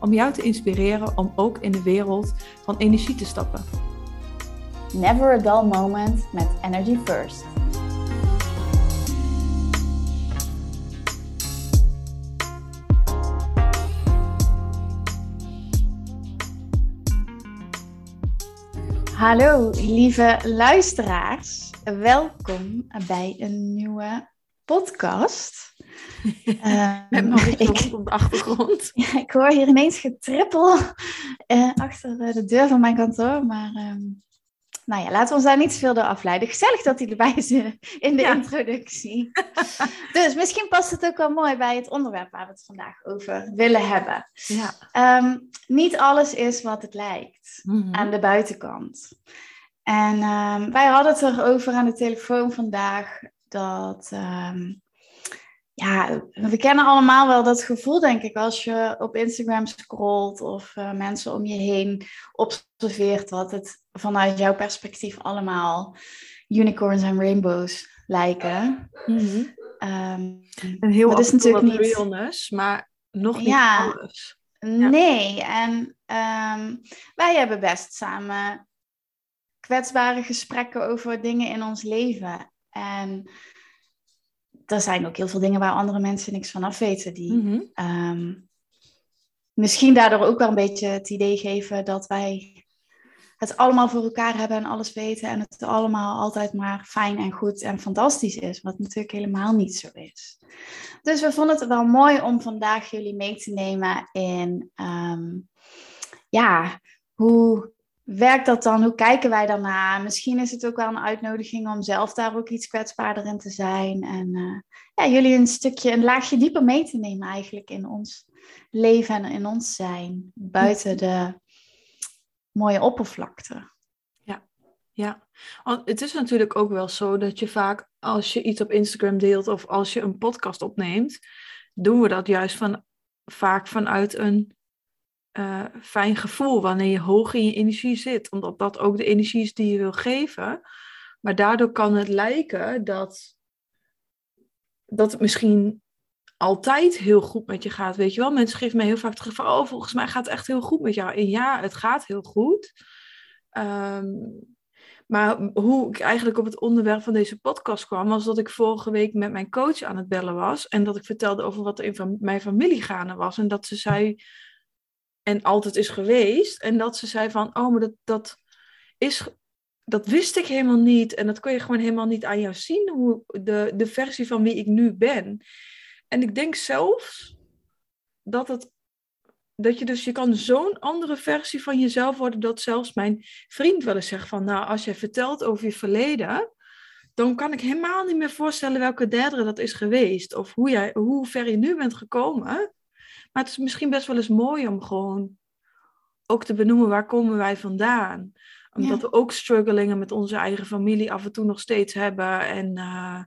om jou te inspireren om ook in de wereld van energie te stappen. Never a dull moment met Energy First. Hallo lieve luisteraars, welkom bij een nieuwe podcast. Uh, Met op de achtergrond. Ja, ik hoor hier ineens getrippel uh, achter eh, de deur van mijn kantoor, maar uh, nou ja, laten we ons daar niet te veel door afleiden. Gezellig dat hij erbij is in de introductie. dus misschien past het ook wel mooi bij het onderwerp waar we het vandaag over willen hebben. Ja. Um, niet alles is wat het lijkt mm-hmm. aan de buitenkant. En um, wij hadden het erover aan de telefoon vandaag dat um, ja, we kennen allemaal wel dat gevoel, denk ik, als je op Instagram scrolt of uh, mensen om je heen observeert, dat het vanuit jouw perspectief allemaal unicorns en rainbows lijken. Mm -hmm. um, en heel dat is natuurlijk niet realness, maar nog niet ja, alles. Ja. Nee, en um, wij hebben best samen kwetsbare gesprekken over dingen in ons leven. En er zijn ook heel veel dingen waar andere mensen niks van af weten. Die mm -hmm. misschien daardoor ook wel een beetje het idee geven dat wij het allemaal voor elkaar hebben en alles weten. En het allemaal altijd maar fijn en goed en fantastisch is. Wat natuurlijk helemaal niet zo is. Dus we vonden het wel mooi om vandaag jullie mee te nemen in um, ja, hoe werkt dat dan? Hoe kijken wij daarna? Misschien is het ook wel een uitnodiging om zelf daar ook iets kwetsbaarder in te zijn. En uh, ja, jullie een stukje, een laagje dieper mee te nemen eigenlijk in ons leven en in ons zijn. Buiten de mooie oppervlakte. Ja, ja. Want het is natuurlijk ook wel zo dat je vaak als je iets op Instagram deelt of als je een podcast opneemt, doen we dat juist van, vaak vanuit een uh, fijn gevoel wanneer je hoog in je energie zit. Omdat dat ook de energie is die je wil geven. Maar daardoor kan het lijken dat, dat het misschien altijd heel goed met je gaat. Weet je wel, mensen geven mij heel vaak terug van, oh, volgens mij gaat het echt heel goed met jou. En ja, het gaat heel goed. Um, maar hoe ik eigenlijk op het onderwerp van deze podcast kwam, was dat ik vorige week met mijn coach aan het bellen was. En dat ik vertelde over wat er in mijn familie gaande was. En dat ze zei, en altijd is geweest. En dat ze zei van, oh, maar dat, dat is, dat wist ik helemaal niet. En dat kon je gewoon helemaal niet aan jou zien, hoe de, de versie van wie ik nu ben. En ik denk zelfs dat het, dat je dus, je kan zo'n andere versie van jezelf worden, dat zelfs mijn vriend wel eens zegt van, nou, als je vertelt over je verleden, dan kan ik helemaal niet meer voorstellen welke derde dat is geweest. Of hoe, jij, hoe ver je nu bent gekomen. Maar het is misschien best wel eens mooi om gewoon ook te benoemen waar komen wij vandaan. Omdat we ook struggelingen met onze eigen familie af en toe nog steeds hebben. En, uh,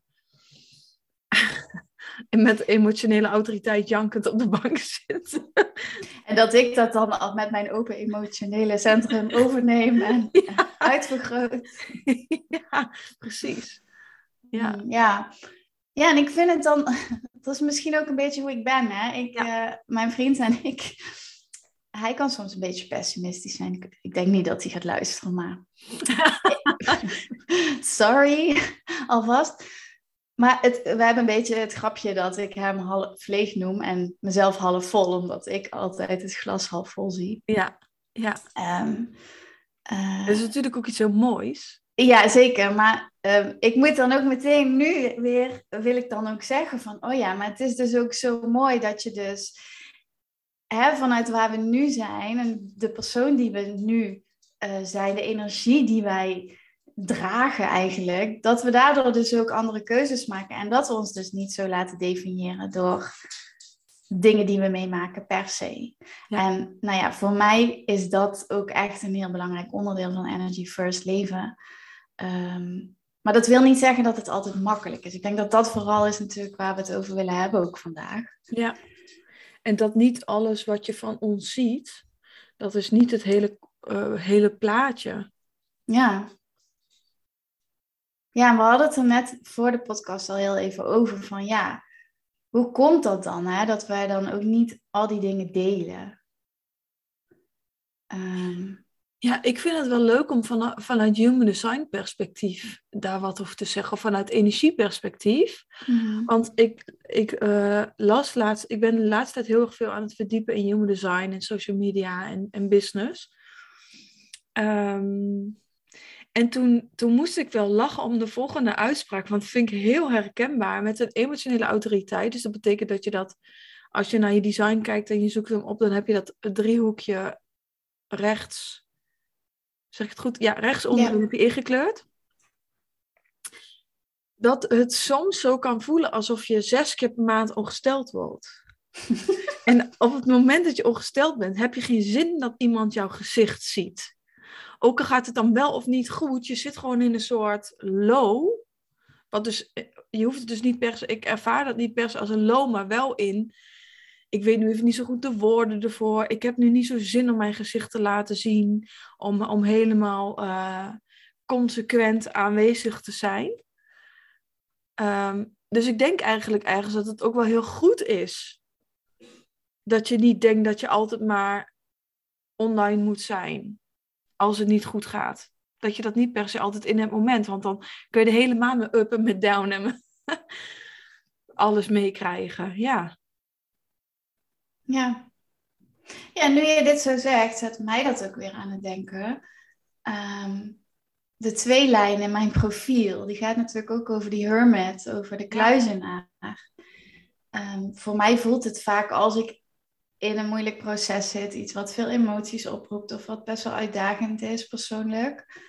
en met emotionele autoriteit jankend op de bank zitten. En dat ik dat dan al met mijn open emotionele centrum overneem en uitvergroot. Ja, precies. Ja. Ja. Ja, en ik vind het dan, dat is misschien ook een beetje hoe ik ben. Hè? Ik, eh, mijn vriend en ik, hij kan soms een beetje pessimistisch zijn. Ik, denk niet dat hij gaat luisteren, maar. Sorry, alvast. Maar het, we hebben een beetje het grapje dat ik hem half leeg noem en mezelf half vol, omdat ik altijd het glas half vol zie. Ja, ja. Um, dat is natuurlijk ook iets heel moois. Ja, zeker. Maar uh, ik moet dan ook meteen nu weer, wil ik dan ook zeggen van, oh ja, maar het is dus ook zo mooi dat je dus hè, vanuit waar we nu zijn en de persoon die we nu uh, zijn, de energie die wij dragen eigenlijk, dat we daardoor dus ook andere keuzes maken en dat we ons dus niet zo laten definiëren door dingen die we meemaken per se. En nou ja, voor mij is dat ook echt een heel belangrijk onderdeel van Energy First leven. Ehm, maar dat wil niet zeggen dat het altijd makkelijk is. Ik denk dat dat vooral is natuurlijk waar we het over willen hebben ook vandaag. Ja, en dat niet alles wat je van ons ziet, dat is niet het hele, uh, hele plaatje. Ja. Ja, we hadden het er net voor de podcast al heel even over van ja, hoe komt dat dan? Hè? Dat wij dan ook niet al die dingen delen. Ehm, ja, ik vind het wel leuk om van, vanuit human design perspectief daar wat over te zeggen. Of vanuit energieperspectief. Mm Want ik, ik uh, las laatst, ik ben de laatste tijd heel erg veel aan het verdiepen in human design en social media en, en business. Um, en toen, toen moest ik wel lachen om de volgende uitspraak, want dat vind ik heel herkenbaar met een emotionele autoriteit. Dus dat betekent dat je dat, als je naar je design kijkt en je zoekt hem op, dan heb je dat driehoekje rechts. Zeg ik het goed? Ja, rechtsonder ja. heb je ingekleurd. Dat het soms zo kan voelen alsof je zes keer per maand ongesteld wordt. en op het moment dat je ongesteld bent, heb je geen zin dat iemand jouw gezicht ziet. Ook al gaat het dan wel of niet goed, je zit gewoon in een soort low. Wat dus, je hoeft het dus niet per se, ik ervaar dat niet per se als een low, maar wel in. Ik weet nu even niet zo goed de woorden ervoor. Ik heb nu niet zo zin om mijn gezicht te laten zien. Om, om helemaal uh, consequent aanwezig te zijn. Ehm, dus ik denk eigenlijk ergens dat het ook wel heel goed is. Dat je niet denkt dat je altijd maar online moet zijn als het niet goed gaat. Dat je dat niet per se altijd in het moment, want dan kun je de hele maand met up en met down en alles meekrijgen. Ja. Ja. Ja, nu je dit zo zegt, zet mij dat ook weer aan het denken. Ehm, de twee lijnen in mijn profiel, die gaat natuurlijk ook over die hermit, over de kluizenaar. Um, voor mij voelt het vaak als ik in een moeilijk proces zit, iets wat veel emoties oproept of wat best wel uitdagend is persoonlijk,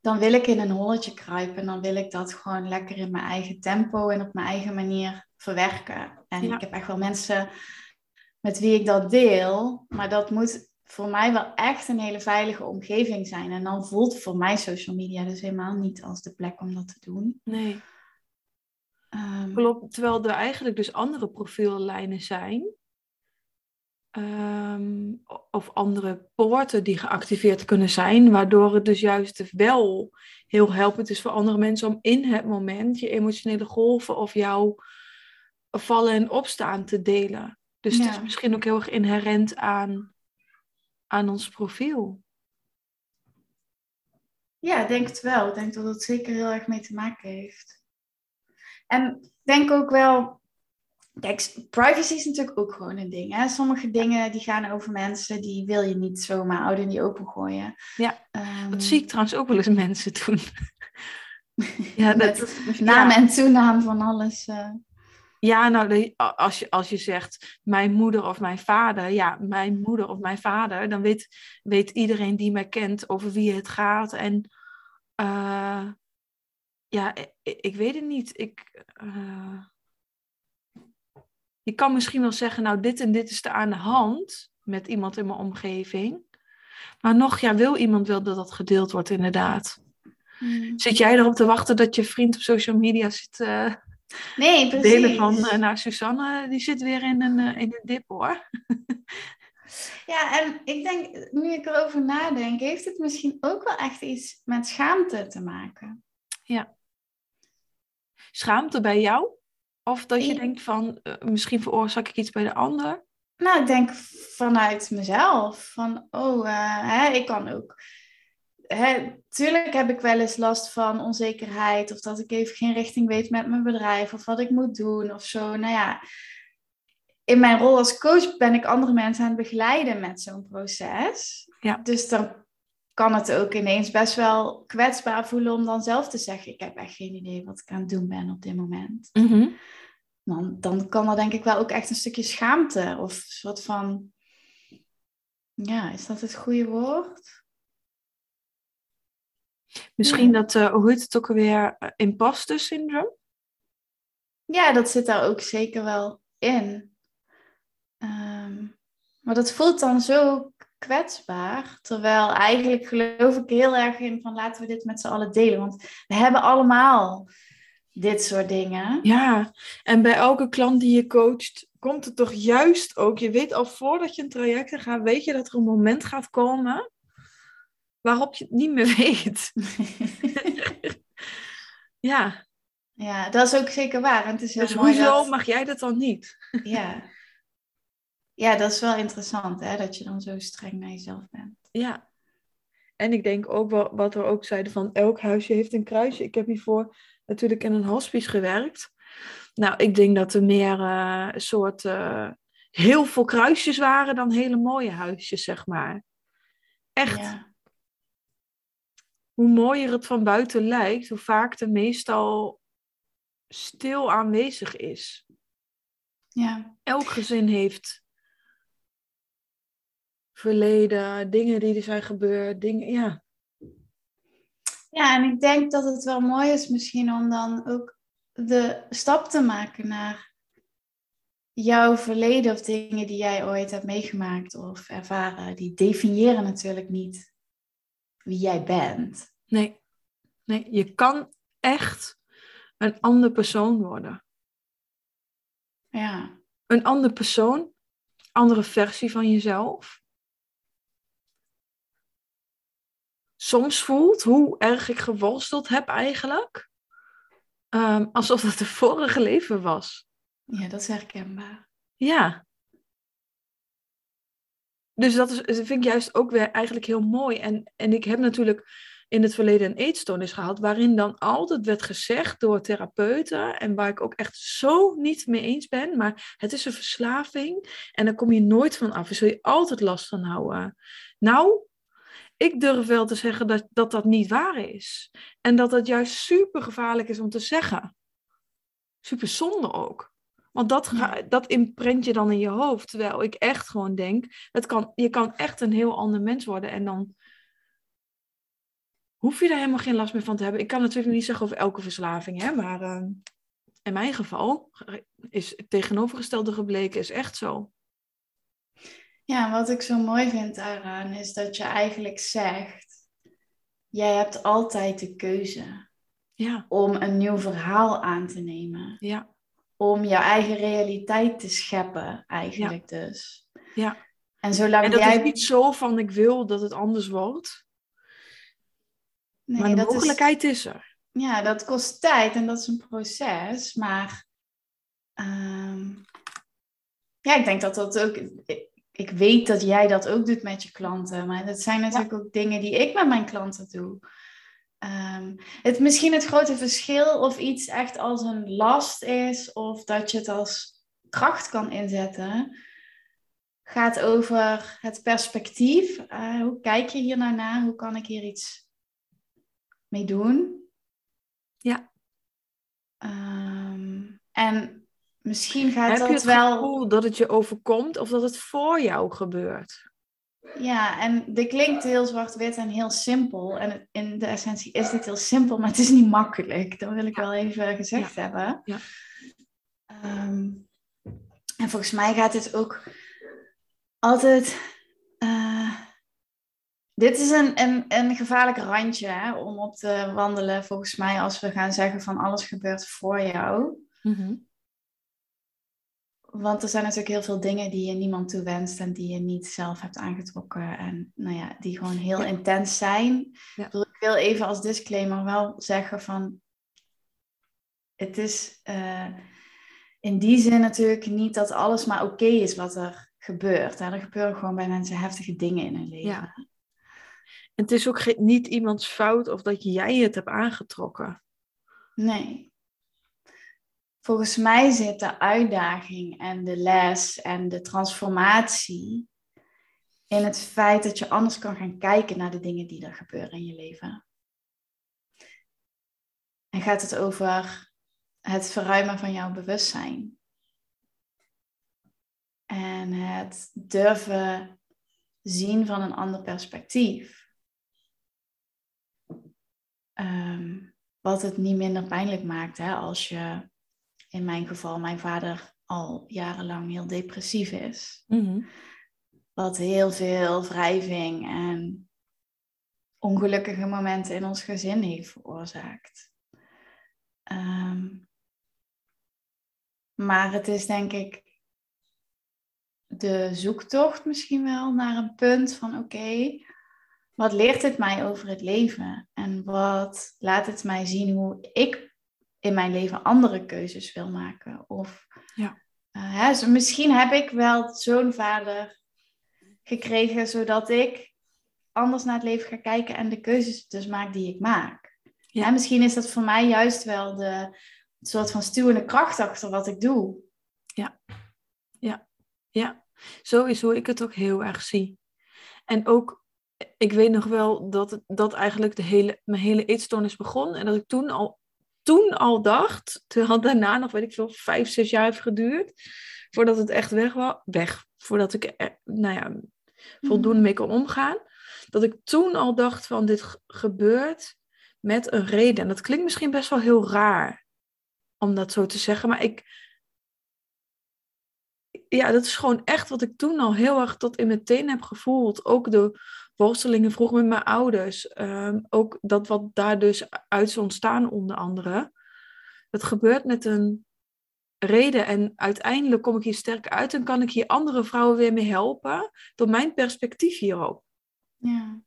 dan wil ik in een holletje kruipen en dan wil ik dat gewoon lekker in mijn eigen tempo en op mijn eigen manier verwerken. En ik heb echt wel mensen met wie ik dat deel, maar dat moet voor mij wel echt een hele veilige omgeving zijn. En dan voelt voor mij social media dus helemaal niet als de plek om dat te doen. Nee. Um, Klopt, terwijl er eigenlijk dus andere profiellijnen zijn Ehm, of andere poorten die geactiveerd kunnen zijn, waardoor het dus juist wel heel helpend is voor andere mensen om in het moment je emotionele golven of jouw vallen en opstaan te delen. Dus het is misschien ook heel erg inherent aan, aan ons profiel. Ja, ik denk het wel. Ik denk dat het zeker heel erg mee te maken heeft. En ik denk ook wel, Kijk, privacy is natuurlijk ook gewoon een ding. Hè? Sommige dingen die gaan over mensen, die wil je niet zomaar oud in die open gooien. Ja, um, dat zie ik trouwens ook wel eens mensen doen. ja, dat, Met naam en toenaam van alles. Uh... Ja, nou, als je, als je zegt mijn moeder of mijn vader, ja, mijn moeder of mijn vader, dan weet, weet iedereen die mij kent over wie het gaat. En uh, ja, ik, ik, weet het niet. Ik. Uh, je kan misschien wel zeggen, nou dit en dit is er aan de hand met iemand in mijn omgeving. Maar nog, ja, wil iemand wel dat dat gedeeld wordt inderdaad. Hmm. Zit jij erop te wachten dat je vriend op social media zit uh, nee, precies. delen van, nou Susanne, die zit weer in een, uh, in een dip hoor. ja, en ik denk, nu ik erover nadenk, heeft het misschien ook wel echt iets met schaamte te maken. Ja. Schaamte bij jou? Of dat je denkt van, uh, misschien veroorzaak ik iets bij de ander? Nou, ik denk vanuit mezelf. Van, oh, uh, hè, ik kan ook. Hè, tuurlijk heb ik wel eens last van onzekerheid. Of dat ik even geen richting weet met mijn bedrijf. Of wat ik moet doen of zo. Nou ja, in mijn rol als coach ben ik andere mensen aan het begeleiden met zo'n proces. Ja. Dus dan kan het ook ineens best wel kwetsbaar voelen om dan zelf te zeggen: Ik heb echt geen idee wat ik aan het doen ben op dit moment. Mhm. dan, dan kan er denk ik wel ook echt een stukje schaamte of een soort van. Ja, is dat het goede woord? Misschien dat, uh, hoe heet het ook alweer, uh, imposter syndroom? Ja, dat zit daar ook zeker wel in. Maar dat voelt dan zo kwetsbaar. Terwijl eigenlijk geloof ik heel erg in van laten we dit met z'n allen delen. Want we hebben allemaal dit soort dingen. Ja, en bij elke klant die je coacht, komt het toch juist ook. Je weet al voordat je een traject gaat, weet je dat er een moment gaat komen waarop je het niet meer weet. ja. Ja, dat is ook zeker waar. En het is heel dus mooi hoezo dat... mag jij dat dan niet? ja. ja, dat is wel interessant, hè? Dat je dan zo streng naar jezelf bent. Ja. En ik denk ook wat we ook zeiden van elk huisje heeft een kruisje. Ik heb hiervoor natuurlijk in een hospice gewerkt. Nou, ik denk dat er meer uh, soort uh, heel veel kruisjes waren dan hele mooie huisjes, zeg maar. Echt. Ja. Hoe mooier het van buiten lijkt, hoe vaak er meestal stil aanwezig is. Ja. Elk gezin heeft verleden, dingen die er zijn gebeurd, dingen, ja. Ja, en ik denk dat het wel mooi is misschien om dan ook de stap te maken naar jouw verleden of dingen die jij ooit hebt meegemaakt of ervaren. Die definiëren natuurlijk niet wie jij bent. Nee, nee je kan echt een ander persoon worden. Ja. Een ander persoon, andere versie van jezelf. Soms voelt hoe erg ik geworsteld heb eigenlijk. Um, alsof het de vorige leven was. Ja, dat is herkenbaar. Ja. Dus dat, is, vind ik juist ook weer eigenlijk heel mooi. En, en ik heb natuurlijk in het verleden een eetstoornis gehad, waarin dan altijd werd gezegd door therapeuten, en waar ik ook echt zo niet mee eens ben, maar het is een verslaving en daar kom je nooit van af. Daar zul je altijd last van houden. Nou, ik durf wel te zeggen dat, dat dat niet waar is. En dat dat juist super gevaarlijk is om te zeggen. Super zonde ook. Want dat, ga, dat imprint je dan in je hoofd. Terwijl ik echt gewoon denk, het kan, je kan echt een heel ander mens worden. En dan hoef je daar helemaal geen last meer van te hebben. Ik kan natuurlijk niet zeggen over elke verslaving, hè, maar uh, in mijn geval is het tegenovergestelde gebleken, is echt zo. Ja, wat ik zo mooi vind daaraan is dat je eigenlijk zegt: jij hebt altijd de keuze ja. om een nieuw verhaal aan te nemen. Ja. Om jouw eigen realiteit te scheppen, eigenlijk dus. Ja. En zolang en dat jij... is niet zo van ik wil dat het anders wordt. Nee, maar de mogelijkheid is... er. Ja, dat kost tijd en dat is een proces. Maar um, ja, ik denk dat dat ook ik weet dat jij dat ook doet met je klanten. Maar dat zijn natuurlijk ook dingen die ik met mijn klanten doe. Um, het misschien het grote verschil of iets echt als een last is of dat je het als kracht kan inzetten, gaat over het perspectief. Uh, hoe kijk je hier nou naar? Hoe kan ik hier iets mee doen? Ja. Um, en Misschien gaat Heb dat je het wel. gevoel dat het je overkomt of dat het voor jou gebeurt? Ja, en dit klinkt heel zwart-wit en heel simpel. En in de essentie is dit heel simpel, maar het is niet makkelijk. Dat wil ik wel even gezegd hebben. Ja. Um, en volgens mij gaat het ook altijd. Uh, dit is een, een, een gevaarlijk randje hè, om op te wandelen, volgens mij, als we gaan zeggen van alles gebeurt voor jou. Mm -hmm. Want er zijn natuurlijk heel veel dingen die je niemand toewenst en die je niet zelf hebt aangetrokken. En nou ja, die gewoon heel Ja. intens zijn. Ja. Dus ik wil even als disclaimer wel zeggen van... Het is eh, in die zin natuurlijk niet dat alles maar oké is wat er gebeurt. Hè. Er gebeuren gewoon bij mensen heftige dingen in hun leven. Ja. Het is ook niet iemands fout of dat jij het hebt aangetrokken. Nee. Volgens mij zit de uitdaging en de les en de transformatie in het feit dat je anders kan gaan kijken naar de dingen die er gebeuren in je leven. En gaat het over het verruimen van jouw bewustzijn. En het durven zien van een ander perspectief. Um, wat het niet minder pijnlijk maakt hè, als je in mijn geval, mijn vader al jarenlang heel depressief is. Mm-hmm. Wat heel veel wrijving en ongelukkige momenten in ons gezin heeft veroorzaakt. Ehm, maar het is denk ik de zoektocht misschien wel naar een punt van oké, wat leert het mij over het leven? En wat laat het mij zien hoe ik in mijn leven andere keuzes wil maken? Of ja. Uh, hè, misschien heb ik wel zo'n vader gekregen zodat ik anders naar het leven ga kijken en de keuzes dus maak die ik maak. Ja. En misschien is dat voor mij juist wel de soort van stuwende kracht achter wat ik doe. Ja, ja, ja. Zo is hoe ik het ook heel erg zie. En ook, ik weet nog wel dat, dat eigenlijk de hele, mijn hele eetstoornis begon. En dat ik toen al, toen al dacht, terwijl daarna nog, weet ik veel, vijf, zes jaar heeft geduurd. Voordat het echt weg was. Weg. Voordat ik er, nou ja, voldoende mee kon omgaan. Dat ik toen al dacht van dit gebeurt met een reden. En dat klinkt misschien best wel heel raar om dat zo te zeggen. Maar ik, ja, dat is gewoon echt wat ik toen al heel erg tot in mijn teen heb gevoeld. Ook de worstelingen vroeger met mijn ouders. Ehm, ook dat wat daar dus uit is ontstaan, onder andere. Het gebeurt met een reden. En uiteindelijk kom ik hier sterk uit en kan ik hier andere vrouwen weer mee helpen. Door mijn perspectief hierop. Ja.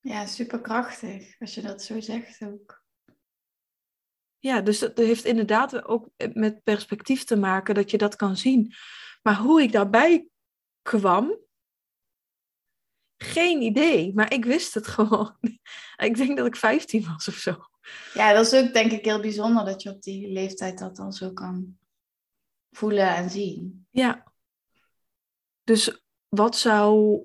Ja, superkrachtig als je dat zo zegt ook. Ja, dus dat heeft inderdaad ook met perspectief te maken dat je dat kan zien. Maar hoe ik daarbij kwam, geen idee. Maar ik wist het gewoon. ik denk dat ik 15 was of zo. Ja, dat is ook denk ik heel bijzonder dat je op die leeftijd dat dan zo kan voelen en zien. Ja. Dus wat zou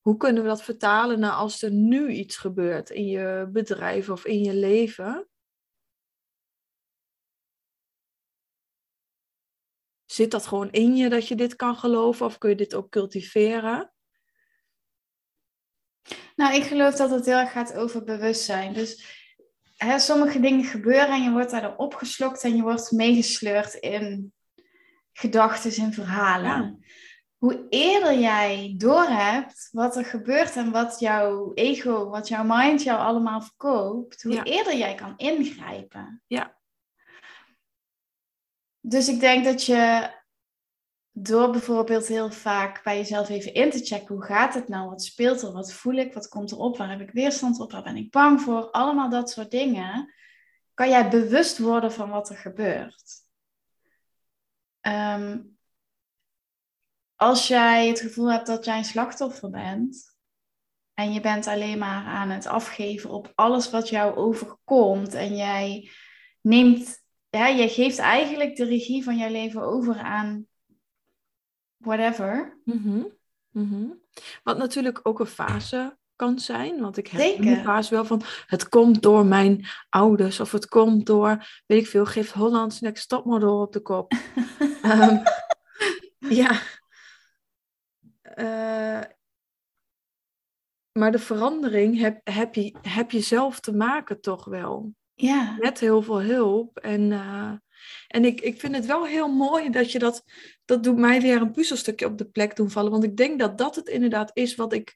hoe kunnen we dat vertalen naar als er nu iets gebeurt in je bedrijf of in je leven? Zit dat gewoon in je dat je dit kan geloven of kun je dit ook cultiveren? Nou, ik geloof dat het heel erg gaat over bewustzijn. Dus hè, sommige dingen gebeuren en je wordt daardoor opgeslokt en je wordt meegesleurd in gedachten en verhalen hoe eerder jij doorhebt wat er gebeurt en wat jouw ego, wat jouw mind jou allemaal verkoopt, hoe eerder jij kan ingrijpen. Ja. Dus ik denk dat je door bijvoorbeeld heel vaak bij jezelf even in te checken, hoe gaat het nou, wat speelt er, wat voel ik, wat komt erop, waar heb ik weerstand op, waar ben ik bang voor, allemaal dat soort dingen, kan jij bewust worden van wat er gebeurt. Um, als jij het gevoel hebt dat jij een slachtoffer bent en je bent alleen maar aan het afgeven op alles wat jou overkomt en jij neemt, ja, jij geeft eigenlijk de regie van jouw leven over aan whatever. Mm -hmm. Wat natuurlijk ook een fase kan zijn, want ik heb Zeker. een fase wel van het komt door mijn ouders of het komt door, weet ik veel, geeft Hollands Next Topmodel op de kop. um, ja, uh, maar de verandering heb, heb, je, heb je zelf te maken toch wel. Ja. Met heel veel hulp. En, uh, en ik, ik vind het wel heel mooi dat je dat... Dat doet mij weer een puzzelstukje op de plek doen vallen. Want ik denk dat dat het inderdaad is wat ik...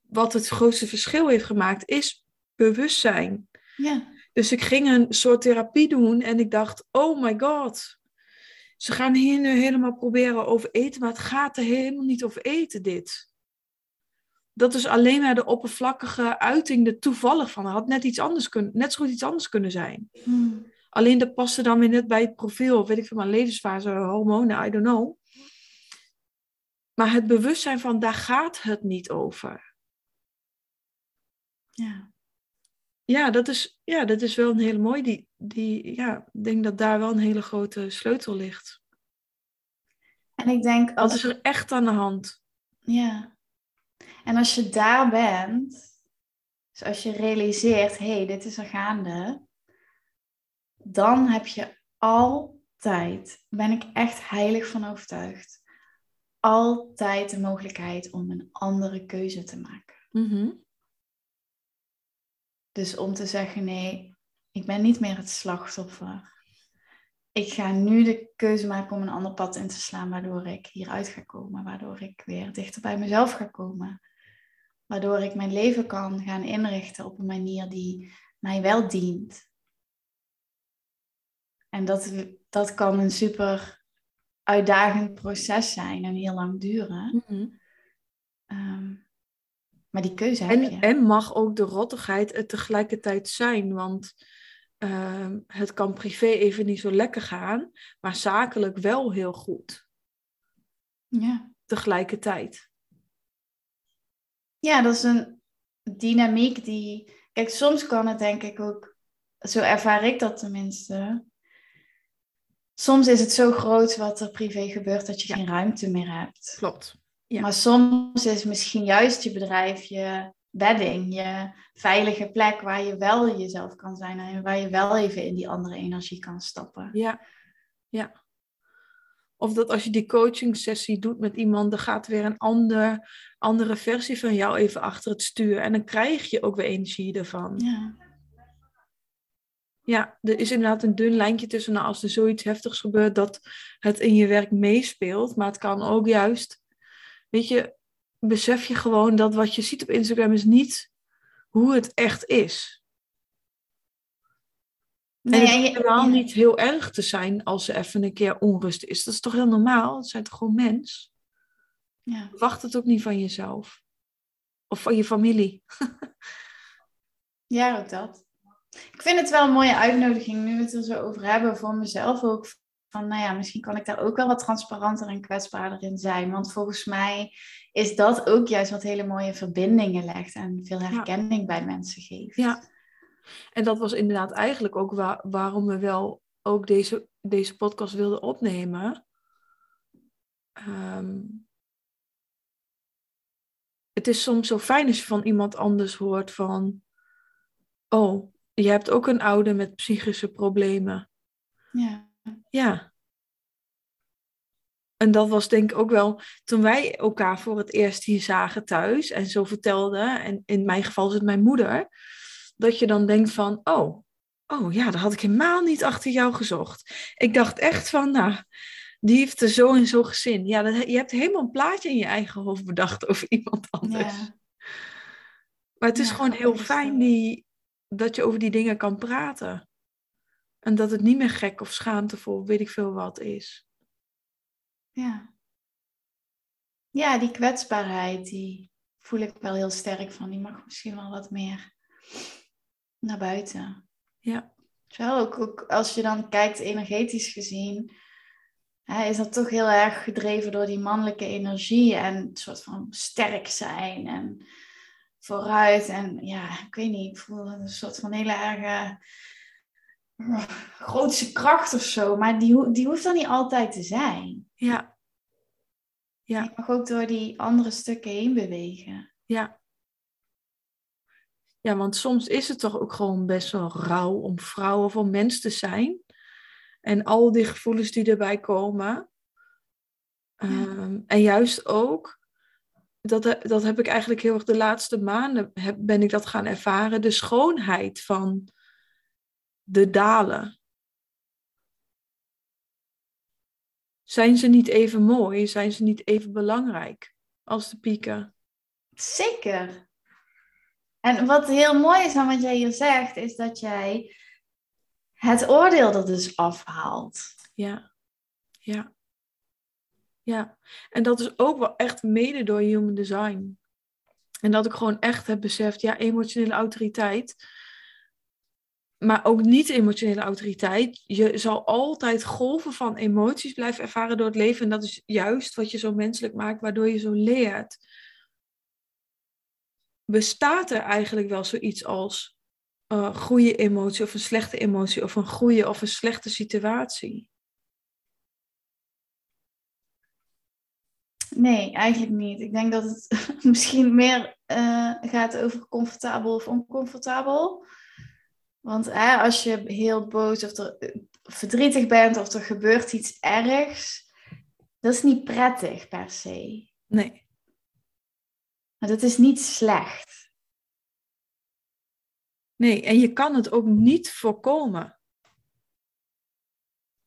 Wat het grootste verschil heeft gemaakt, is bewustzijn. Ja. Dus ik ging een soort therapie doen en ik dacht, oh my god, ze gaan hier nu helemaal proberen over eten, maar het gaat er helemaal niet over eten, dit. Dat is alleen maar de oppervlakkige uiting er toevallig van. Het had net, iets anders kunnen, net zo goed iets anders kunnen zijn. Hmm. Alleen dat paste dan weer net bij het profiel, weet ik veel, mijn levensfase, hormonen, I don't know. Maar het bewustzijn van, daar gaat het niet over. Ja. Ja, dat is, ja, dat is wel een hele mooie. Die, die, ja, ik denk dat daar wel een hele grote sleutel ligt. En ik denk... Als... Wat is er echt aan de hand? Ja. En als je daar bent, dus als je realiseert, hé, hey, dit is er gaande, dan heb je altijd, ben ik echt heilig van overtuigd, altijd de mogelijkheid om een andere keuze te maken. Mm Dus om te zeggen, nee, ik ben niet meer het slachtoffer. ik ga nu de keuze maken om een ander pad in te slaan, waardoor ik hieruit ga komen, waardoor ik weer dichter bij mezelf ga komen, waardoor ik mijn leven kan gaan inrichten op een manier die mij wel dient. En dat, dat kan een super uitdagend proces zijn en heel lang duren. Mhm. Ehm, maar die keuze heb en, je. En mag ook de rottigheid het tegelijkertijd zijn, want Ehm, het kan privé even niet zo lekker gaan, maar zakelijk wel heel goed. Ja. Tegelijkertijd. Ja, dat is een dynamiek die. Kijk, soms kan het denk ik ook. Zo ervaar ik dat tenminste. Soms is het zo groot wat er privé gebeurt dat je geen ruimte meer hebt. Klopt. Ja. Maar soms is misschien juist je bedrijf je bedding, je veilige plek waar je wel jezelf kan zijn en waar je wel even in die andere energie kan stappen. Ja, ja. Of dat als je die coaching sessie doet met iemand, dan gaat weer een ander, andere versie van jou even achter het stuur. En dan krijg je ook weer energie ervan. Ja. Ja, er is inderdaad een dun lijntje tussen nou, als er zoiets heftigs gebeurt dat het in je werk meespeelt. Maar het kan ook juist, weet je, besef je gewoon dat wat je ziet op Instagram is niet hoe het echt is. Nee, en het hoeft helemaal niet heel erg te zijn als er even een keer onrust is. Dat is toch heel normaal? Het zijn toch gewoon mens? Ja. Wacht het ook niet van jezelf. Of van je familie. ja, ook dat. Ik vind het wel een mooie uitnodiging, nu we het er zo over hebben, voor mezelf ook. Van, nou ja, misschien kan ik daar ook wel wat transparanter en kwetsbaarder in zijn. Want volgens mij is dat ook juist wat hele mooie verbindingen legt en veel herkenning bij mensen geeft. Ja, en dat was inderdaad eigenlijk ook waarom we wel ook deze, deze podcast wilden opnemen. Ehm, het is soms zo fijn als je van iemand anders hoort van, oh, je hebt ook een ouder met psychische problemen. Ja. Ja. En dat was denk ik ook wel toen wij elkaar voor het eerst hier zagen thuis en zo vertelden, en in mijn geval is het mijn moeder, dat je dan denkt van, oh, oh ja, dat had ik helemaal niet achter jou gezocht. Ik dacht echt van, nou, die heeft er zo en zo gezin. Ja, dat, je hebt helemaal een plaatje in je eigen hoofd bedacht over iemand anders. Ja. Maar het is gewoon heel fijn die, dat je over die dingen kan praten. En dat het niet meer gek of schaamtevol, weet ik veel wat is. Ja. Ja, die kwetsbaarheid, die voel ik wel heel sterk van. Die mag misschien wel wat meer naar buiten. Ja. Terwijl ook, ook als je dan kijkt energetisch gezien, hè, is dat toch heel erg gedreven door die mannelijke energie en een soort van sterk zijn en vooruit. En ja, ik weet niet, ik voel een soort van hele erge grootste kracht of zo, maar die, die hoeft dan niet altijd te zijn. Ja. ja. Je mag ook door die andere stukken heen bewegen. Ja. Ja, want soms is het toch ook gewoon best wel rauw om vrouw of om mens te zijn. En al die gevoelens die erbij komen. Ehm, en juist ook, dat, dat heb ik eigenlijk heel erg de laatste maanden, heb, ben ik dat gaan ervaren, de schoonheid van de dalen. Zijn ze niet even mooi? Zijn ze niet even belangrijk als de pieken? Zeker. En wat heel mooi is aan wat jij hier zegt, is dat jij het oordeel er dus afhaalt. Ja, ja. Ja, en dat is ook wel echt mede door human design. En dat ik gewoon echt heb beseft, ja, emotionele autoriteit maar ook niet emotionele autoriteit. Je zal altijd golven van emoties blijven ervaren door het leven. En dat is juist wat je zo menselijk maakt, waardoor je zo leert. Bestaat er eigenlijk wel zoiets als uh, goede emotie of een slechte emotie of een goede of een slechte situatie? Nee, eigenlijk niet. Ik denk dat het misschien meer uh, gaat over comfortabel of oncomfortabel. Want hè, als je heel boos of er, eh, verdrietig bent of er gebeurt iets ergs, dat is niet prettig per se. Nee. Maar dat is niet slecht. Nee, en je kan het ook niet voorkomen.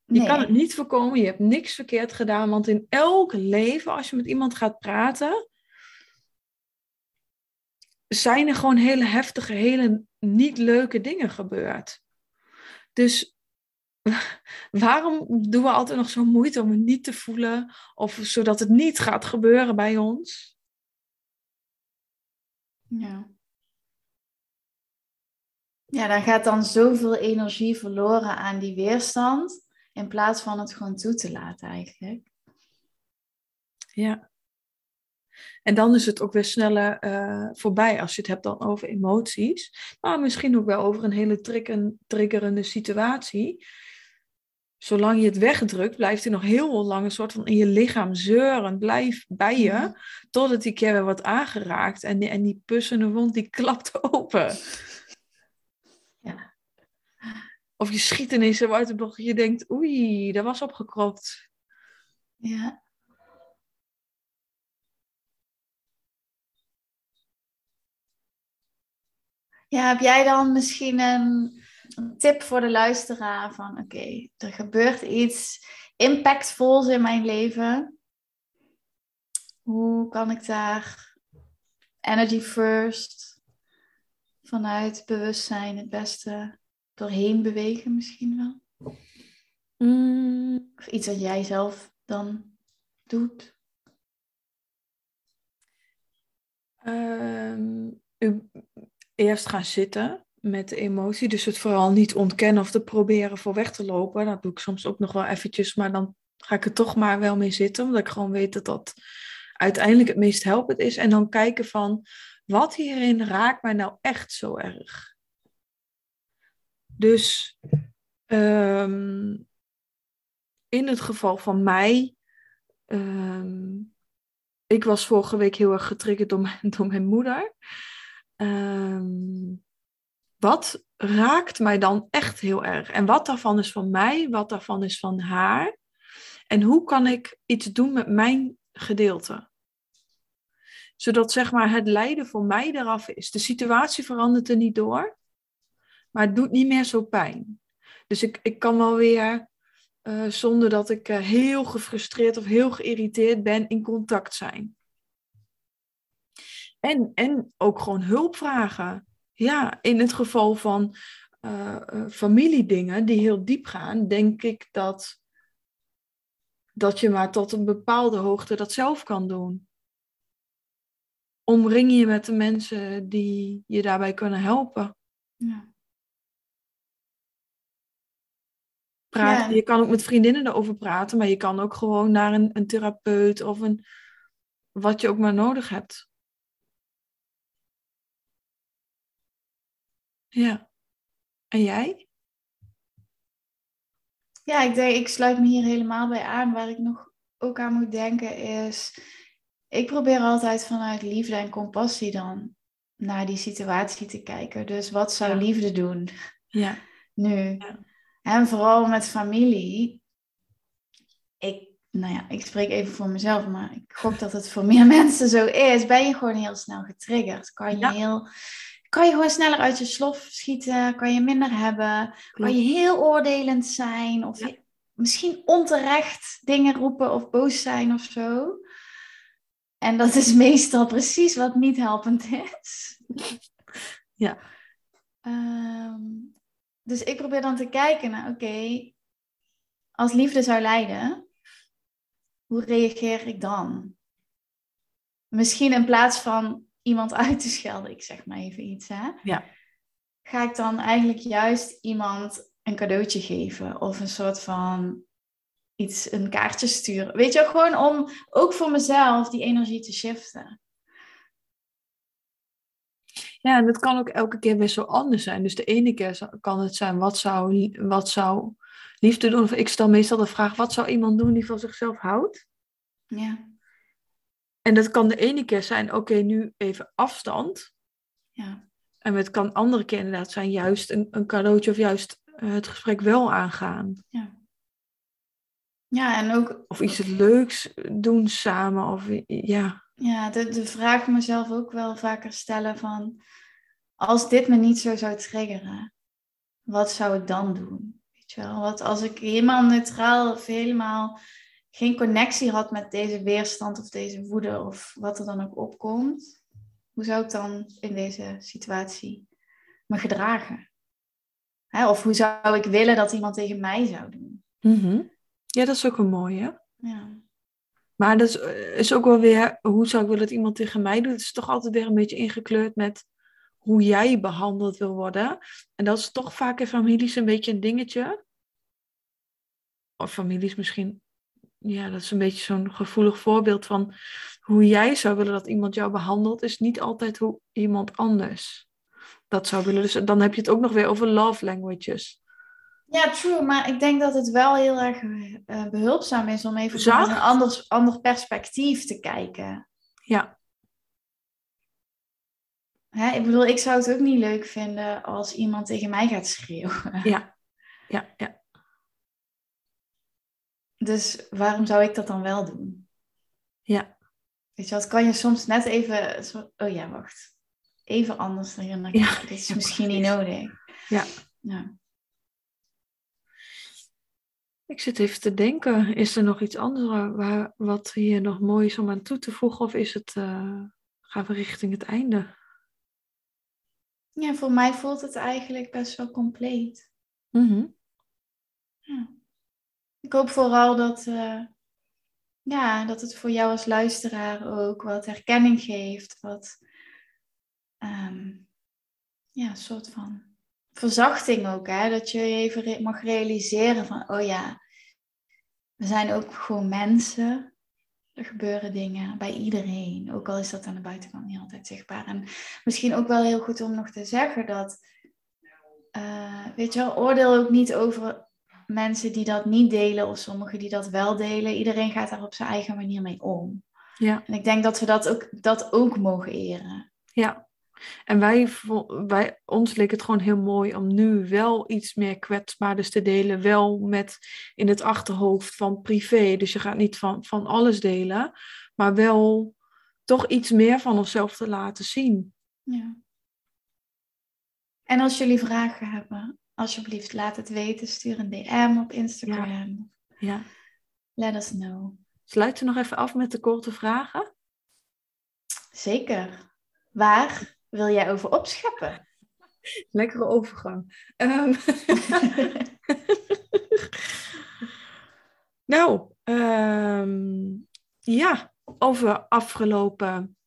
Je kan het niet voorkomen, je hebt niks verkeerd gedaan, want in elk leven, als je met iemand gaat praten, zijn er gewoon hele heftige, hele niet leuke dingen gebeurd. Dus waarom doen we altijd nog zo moeite om het niet te voelen, of zodat het niet gaat gebeuren bij ons? Ja. Ja, dan gaat dan zoveel energie verloren aan die weerstand, in plaats van het gewoon toe te laten eigenlijk. Ja. En dan is het ook weer sneller uh, voorbij als je het hebt dan over emoties. Maar misschien ook wel over een hele triggerende situatie. Zolang je het wegdrukt, blijft hij nog heel lang een soort van in je lichaam zeuren. Blijf bij je, totdat die keer weer wordt aangeraakt. En die, en die pussende wond, die klapt open. Ja. Of je schiet ineens zo uit de bocht je denkt, oei, dat was opgekropt. Ja. Ja, heb jij dan misschien een, tip voor de luisteraar van oké, er gebeurt iets impactvols in mijn leven. Hoe kan ik daar energy first vanuit bewustzijn het beste doorheen bewegen misschien wel? Mm. Of iets wat jij zelf dan doet? Um, eerst gaan zitten met de emotie. Dus het vooral niet ontkennen of te proberen voor weg te lopen. Dat doe ik soms ook nog wel eventjes, maar dan ga ik er toch maar wel mee zitten. Omdat ik gewoon weet dat dat uiteindelijk het meest helpend is. En dan kijken van, wat hierin raakt mij nou echt zo erg? Dus ehm, in het geval van mij, ehm, ik was vorige week heel erg getriggerd door mijn, door mijn moeder. Um, wat raakt mij dan echt heel erg? En wat daarvan is van mij, wat daarvan is van haar? En hoe kan ik iets doen met mijn gedeelte? Zodat zeg maar het lijden voor mij eraf is. De situatie verandert er niet door, maar het doet niet meer zo pijn. Dus ik, ik kan wel weer, uh, zonder dat ik uh, heel gefrustreerd of heel geïrriteerd ben, in contact zijn. En, en ook gewoon hulp vragen. Ja, in het geval van uh, familiedingen die heel diep gaan, denk ik dat, dat je maar tot een bepaalde hoogte dat zelf kan doen. Omring je met de mensen die je daarbij kunnen helpen. Ja. Praat, Je kan ook met vriendinnen erover praten, maar je kan ook gewoon naar een, een therapeut of een, wat je ook maar nodig hebt. Ja. En jij? Ja, ik denk, ik sluit me hier helemaal bij aan. Waar ik nog ook aan moet denken is, ik probeer altijd vanuit liefde en compassie dan naar die situatie te kijken. Dus wat zou liefde doen? Ja. Nu. Ja. En vooral met familie. Ik, nou ja, ik spreek even voor mezelf, maar ik gok dat het voor meer mensen zo is. Ben je gewoon heel snel getriggerd? Kan je heel kan je gewoon sneller uit je slof schieten, kan je minder hebben, kan je heel oordelend zijn of misschien onterecht dingen roepen of boos zijn of zo. En dat is meestal precies wat niet helpend is. Ja. Ehm, dus ik probeer dan te kijken naar, oké, als liefde zou leiden, hoe reageer ik dan? Misschien in plaats van iemand uit te schelden, ik zeg maar even iets, hè? Ja. Ga ik dan eigenlijk juist iemand een cadeautje geven of een soort van iets, een kaartje sturen. Weet je, gewoon om ook voor mezelf die energie te shiften. Ja, en dat kan ook elke keer weer zo anders zijn. Dus de ene keer kan het zijn, wat zou, wat zou liefde doen? Of ik stel meestal de vraag, wat zou iemand doen die van zichzelf houdt? Ja. En dat kan de ene keer zijn, oké, nu even afstand. Ja. En het kan andere keer inderdaad zijn, juist een, een cadeautje of juist eh, het gesprek wel aangaan. Ja. Ja, en ook... Of iets leuks doen samen, of ja. Ja, de, de vraag mezelf ook wel vaker stellen van... Als dit me niet zo zou triggeren, wat zou ik dan doen? Weet je wel, wat als ik helemaal neutraal of helemaal geen connectie had met deze weerstand of deze woede of wat er dan ook opkomt, hoe zou ik dan in deze situatie me gedragen? Hè? Of hoe zou ik willen dat iemand tegen mij zou doen? Mhm. Ja, dat is ook een mooie. Ja. Maar dat is, eh, is ook wel weer, hoe zou ik willen dat iemand tegen mij doet? Het is toch altijd weer een beetje ingekleurd met hoe jij behandeld wil worden. En dat is toch vaak in families een beetje een dingetje. Of families misschien, ja, dat is een beetje zo'n gevoelig voorbeeld van hoe jij zou willen dat iemand jou behandelt, is niet altijd hoe iemand anders dat zou willen. Dus dan heb je het ook nog weer over love languages. Ja, true. Maar ik denk dat het wel heel erg uh, behulpzaam is om even vanuit een ander, ander perspectief te kijken. Ja. Hè, ik bedoel, ik zou het ook niet leuk vinden als iemand tegen mij gaat schreeuwen. Ja, ja, ja. Dus waarom zou ik dat dan wel doen? Ja. Weet je wat, kan je soms net even... Oh ja, wacht. Even anders dan ja. Dit is misschien niet nodig. Ja. ja. Ik zit even te denken, is er nog iets anders waar, wat hier nog mooi is om aan toe te voegen? Of is het, uh, gaan we richting het einde? Ja, voor mij voelt het eigenlijk best wel compleet. Mm ja. Ik hoop vooral dat, uh, ja, dat het voor jou als luisteraar ook wat herkenning geeft. Wat um, ja, een soort van verzachting ook. Hè? Dat je even mag realiseren van, oh ja, we zijn ook gewoon mensen. Er gebeuren dingen bij iedereen. Ook al is dat aan de buitenkant niet altijd zichtbaar. En misschien ook wel heel goed om nog te zeggen dat, uh, weet je wel, oordeel ook niet over mensen die dat niet delen of sommigen die dat wel delen. Iedereen gaat daar op zijn eigen manier mee om. Ja. En ik denk dat we dat ook, dat ook mogen eren. Ja, en wij, wij, ons leek het gewoon heel mooi om nu wel iets meer kwetsbaarders te delen. Wel met in het achterhoofd van privé. Dus je gaat niet van, van alles delen. Maar wel toch iets meer van onszelf te laten zien. Ja. En als jullie vragen hebben, alsjeblieft laat het weten. Stuur een DM op Instagram. Ja. ja. Let us know. Sluit je nog even af met de korte vragen? Zeker. Waar wil jij over opscheppen? Lekkere overgang. Um, nou, um, ja, over afgelopen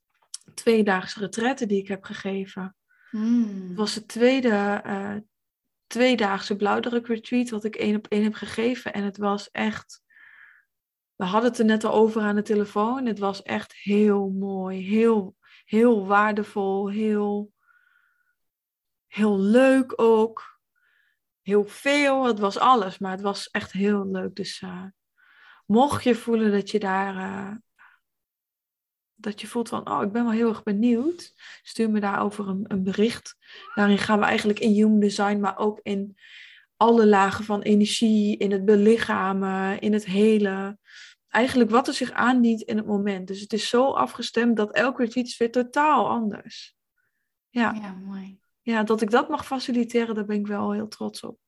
tweedaagse retretten die ik heb gegeven. Hmm. Het was het tweede uh, tweedaagse blauwdruk retreat wat ik één op één heb gegeven. En het was echt, we hadden het er net al over aan de telefoon. Het was echt heel mooi, heel heel waardevol, heel, heel leuk ook. Heel veel, het was alles, maar het was echt heel leuk. Dus uh, mocht je voelen dat je daar, uh, dat je voelt van, oh, ik ben wel heel erg benieuwd, stuur me daarover een, een bericht. Daarin gaan we eigenlijk in human design, maar ook in alle lagen van energie, in het belichamen, in het hele eigenlijk wat er zich aandient in het moment. Dus het is zo afgestemd dat elk retreat is weer totaal anders. Ja. ja, mooi. Ja, dat ik dat mag faciliteren, daar ben ik wel heel trots op.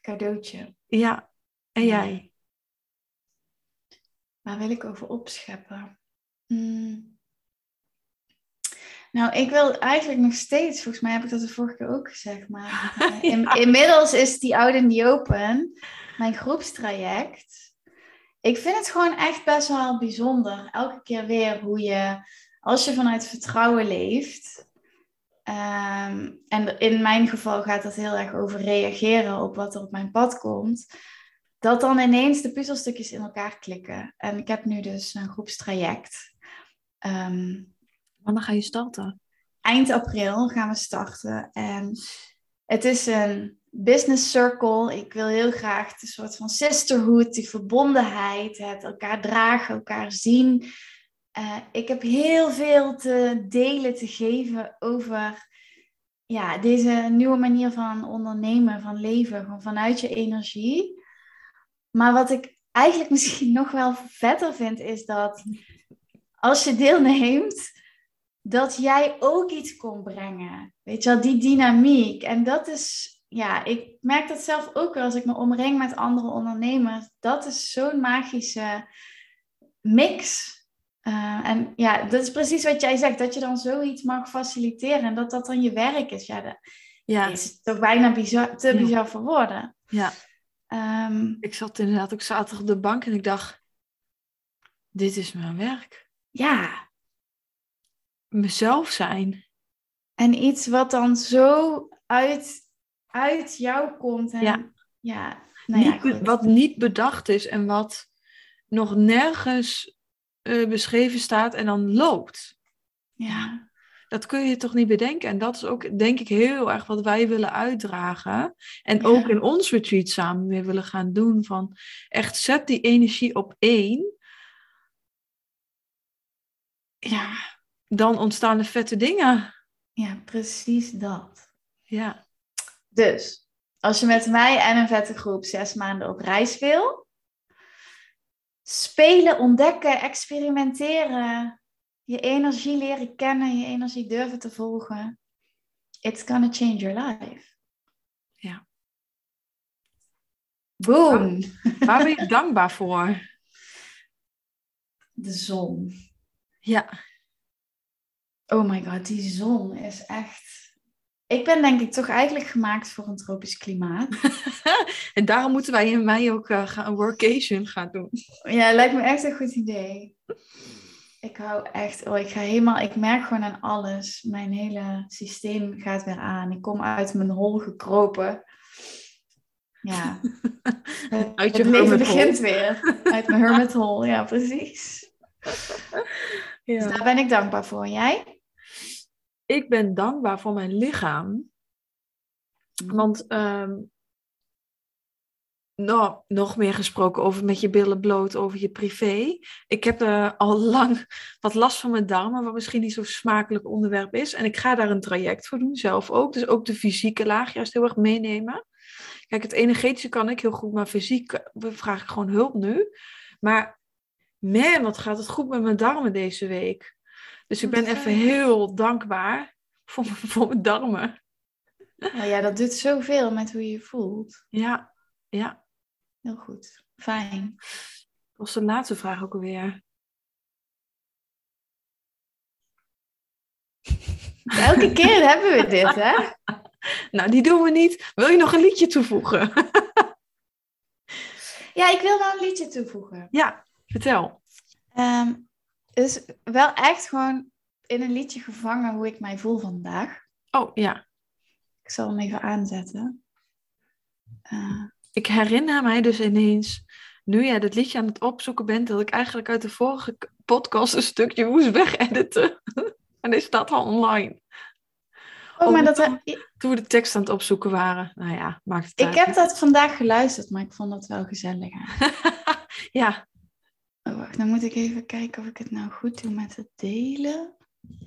Cadeautje. Ja, en jij? Waar wil ik over opscheppen? Hmm. Nou, ik wil eigenlijk nog steeds, volgens mij heb ik dat de vorige keer ook gezegd, maar in, inmiddels is die Out in the Open mijn groepstraject ik vind het gewoon echt best wel bijzonder. Elke keer weer hoe je, als je vanuit vertrouwen leeft. Ehm, en in mijn geval gaat dat heel erg over reageren op wat er op mijn pad komt. Dat dan ineens de puzzelstukjes in elkaar klikken. En ik heb nu dus een groepstraject. Um, Wanneer ga je starten? Eind april gaan we starten. En het is een business circle. Ik wil heel graag de soort van sisterhood, die verbondenheid, het elkaar dragen, elkaar zien. Uh, ik heb heel veel te delen, te geven over ja, deze nieuwe manier van ondernemen, van leven, gewoon vanuit je energie. Maar wat ik eigenlijk misschien nog wel vetter vind, is dat als je deelneemt, dat jij ook iets kon brengen. Weet je wel, die dynamiek. En dat is ja, ik merk dat zelf ook wel als ik me omring met andere ondernemers. Dat is zo'n magische mix. Uh, en ja, dat is precies wat jij zegt, dat je dan zoiets mag faciliteren en dat dat dan je werk is. Ja, dat ja. is toch bijna bizar, te bizar voor woorden. Ja. Um, ik zat inderdaad ook zaterdag op de bank en ik dacht, dit is mijn werk. Ja. Mezelf zijn. En iets wat dan zo uit, uit jou komt. En, ja. ja, nou ja wat niet bedacht is en wat nog nergens uh, beschreven staat en dan loopt. Ja. Dat kun je toch niet bedenken. En dat is ook, denk ik, heel erg wat wij willen uitdragen. En ook in ons retreat samen weer willen gaan doen. Van echt zet die energie op één. Ja, dan ontstaan er vette dingen. Ja, precies dat. Ja. Dus, als je met mij en een vette groep zes maanden op reis wil, spelen, ontdekken, experimenteren, je energie leren kennen, je energie durven te volgen, it's gonna change your life. Ja. Boom. Waar ben je dankbaar voor? De zon. Ja. Oh my god, die zon is echt. Ik ben denk ik toch eigenlijk gemaakt voor een tropisch klimaat. en daarom moeten wij in mei ook uh, gaan, een workation gaan doen. Ja, lijkt me echt een goed idee. Ik hou echt, oh, ik ga helemaal, ik merk gewoon aan alles. Mijn hele systeem gaat weer aan. Ik kom uit mijn hol gekropen. Ja. uit je het leven begint weer. Uit mijn hermit hole, ja, precies. Ja. Dus daar ben ik dankbaar voor. Jij? ik ben dankbaar voor mijn lichaam. Mhm. Want um, nou, nog meer gesproken over met je billen bloot, over je privé. Ik heb uh, al lang wat last van mijn darmen, wat misschien niet zo'n smakelijk onderwerp is. En ik ga daar een traject voor doen, zelf ook. Dus ook de fysieke laag juist heel erg meenemen. Kijk, het energetische kan ik heel goed, maar fysiek vraag ik gewoon hulp nu. Maar man, wat gaat het goed met mijn darmen deze week. Dus ik ben even heel dankbaar voor, voor mijn darmen. Nou ja, dat doet zoveel met hoe je je voelt. Ja, ja. Heel goed. Fijn. Dat was de laatste vraag ook alweer. Elke keer hebben we dit, hè? Nou, die doen we niet. Wil je nog een liedje toevoegen? ja, ik wil wel een liedje toevoegen. Ja, vertel. Um, is wel echt gewoon in een liedje gevangen hoe ik mij voel vandaag. Oh ja. Ik zal hem even aanzetten. Uh, ik herinner mij dus ineens, nu jij dat liedje aan het opzoeken bent, dat ik eigenlijk uit de vorige podcast een stukje moest wegediten. en is staat al online. Oh, maar dat... Toen we de tekst aan het opzoeken waren. Nou ja, maakt het Ik heb dat vandaag geluisterd, maar ik vond dat wel gezellig. ja, Oh, wacht, dan moet ik even kijken of ik het nou goed doe met het delen.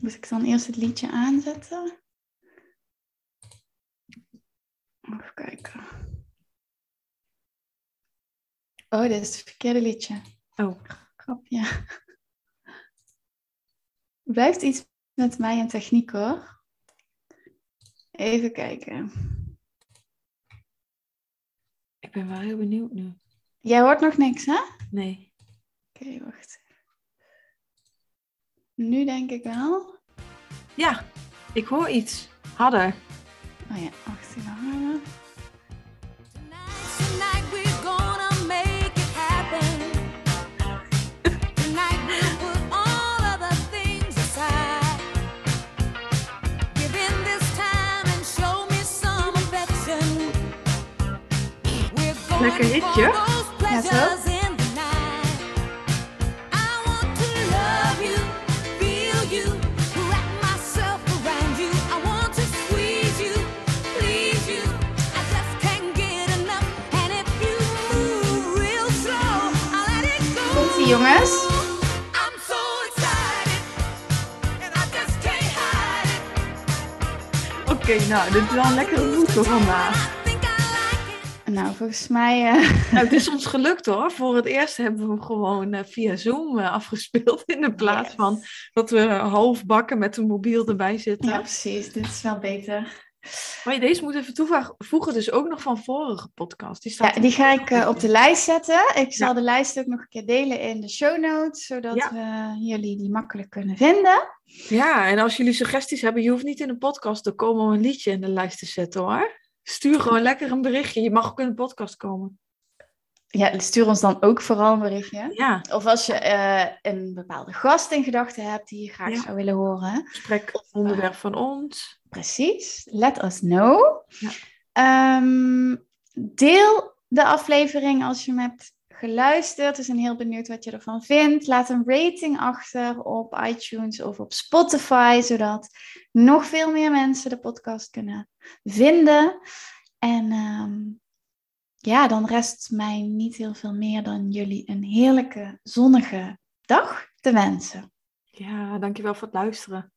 Moet ik dan eerst het liedje aanzetten? Even kijken. Oh, dit is het verkeerde liedje. Oh. Grapje. Blijft iets met mij en techniek hoor. Even kijken. Ik ben wel heel benieuwd nu. Jij hoort nog niks, hè? Nee. Oké, okay, wacht. Nu denk ik wel. Ja, ik hoor iets. Harder. Oh ja, wacht even harder. Lekker hitje. Ja, zo. Jongens. Oké, okay, nou, dit is wel een lekkere voor vandaag. Nou, volgens mij... Uh... Nou, het is ons gelukt hoor. Voor het eerst hebben we hem gewoon uh, via Zoom uh, afgespeeld. In de plaats yes. van dat we half bakken met een mobiel erbij zitten. Ja, precies. Dit is wel beter. Maar je deze moet even toevoegen, dus ook nog van vorige podcast. Die, staat ja, die ga ik uh, op de lijst zetten. Ik zal de lijst ook nog een keer delen in de show notes, zodat ja. we jullie die makkelijk kunnen vinden. Ja, en als jullie suggesties hebben, je hoeft niet in een podcast te komen om een liedje in de lijst te zetten hoor. Stuur gewoon lekker een berichtje. Je mag ook in een podcast komen. Ja, stuur ons dan ook vooral een berichtje. Ja. Of als je uh, een bepaalde gast in gedachten hebt die je graag zou willen horen. Gesprek of onderwerp van ons. Precies, let us know. Ja. Um, deel de aflevering als je hem hebt geluisterd. We zijn heel benieuwd wat je ervan vindt. Laat een rating achter op iTunes of op Spotify, zodat nog veel meer mensen de podcast kunnen vinden. En um, ja, dan rest mij niet heel veel meer dan jullie een heerlijke zonnige dag te wensen. Ja, dankjewel voor het luisteren.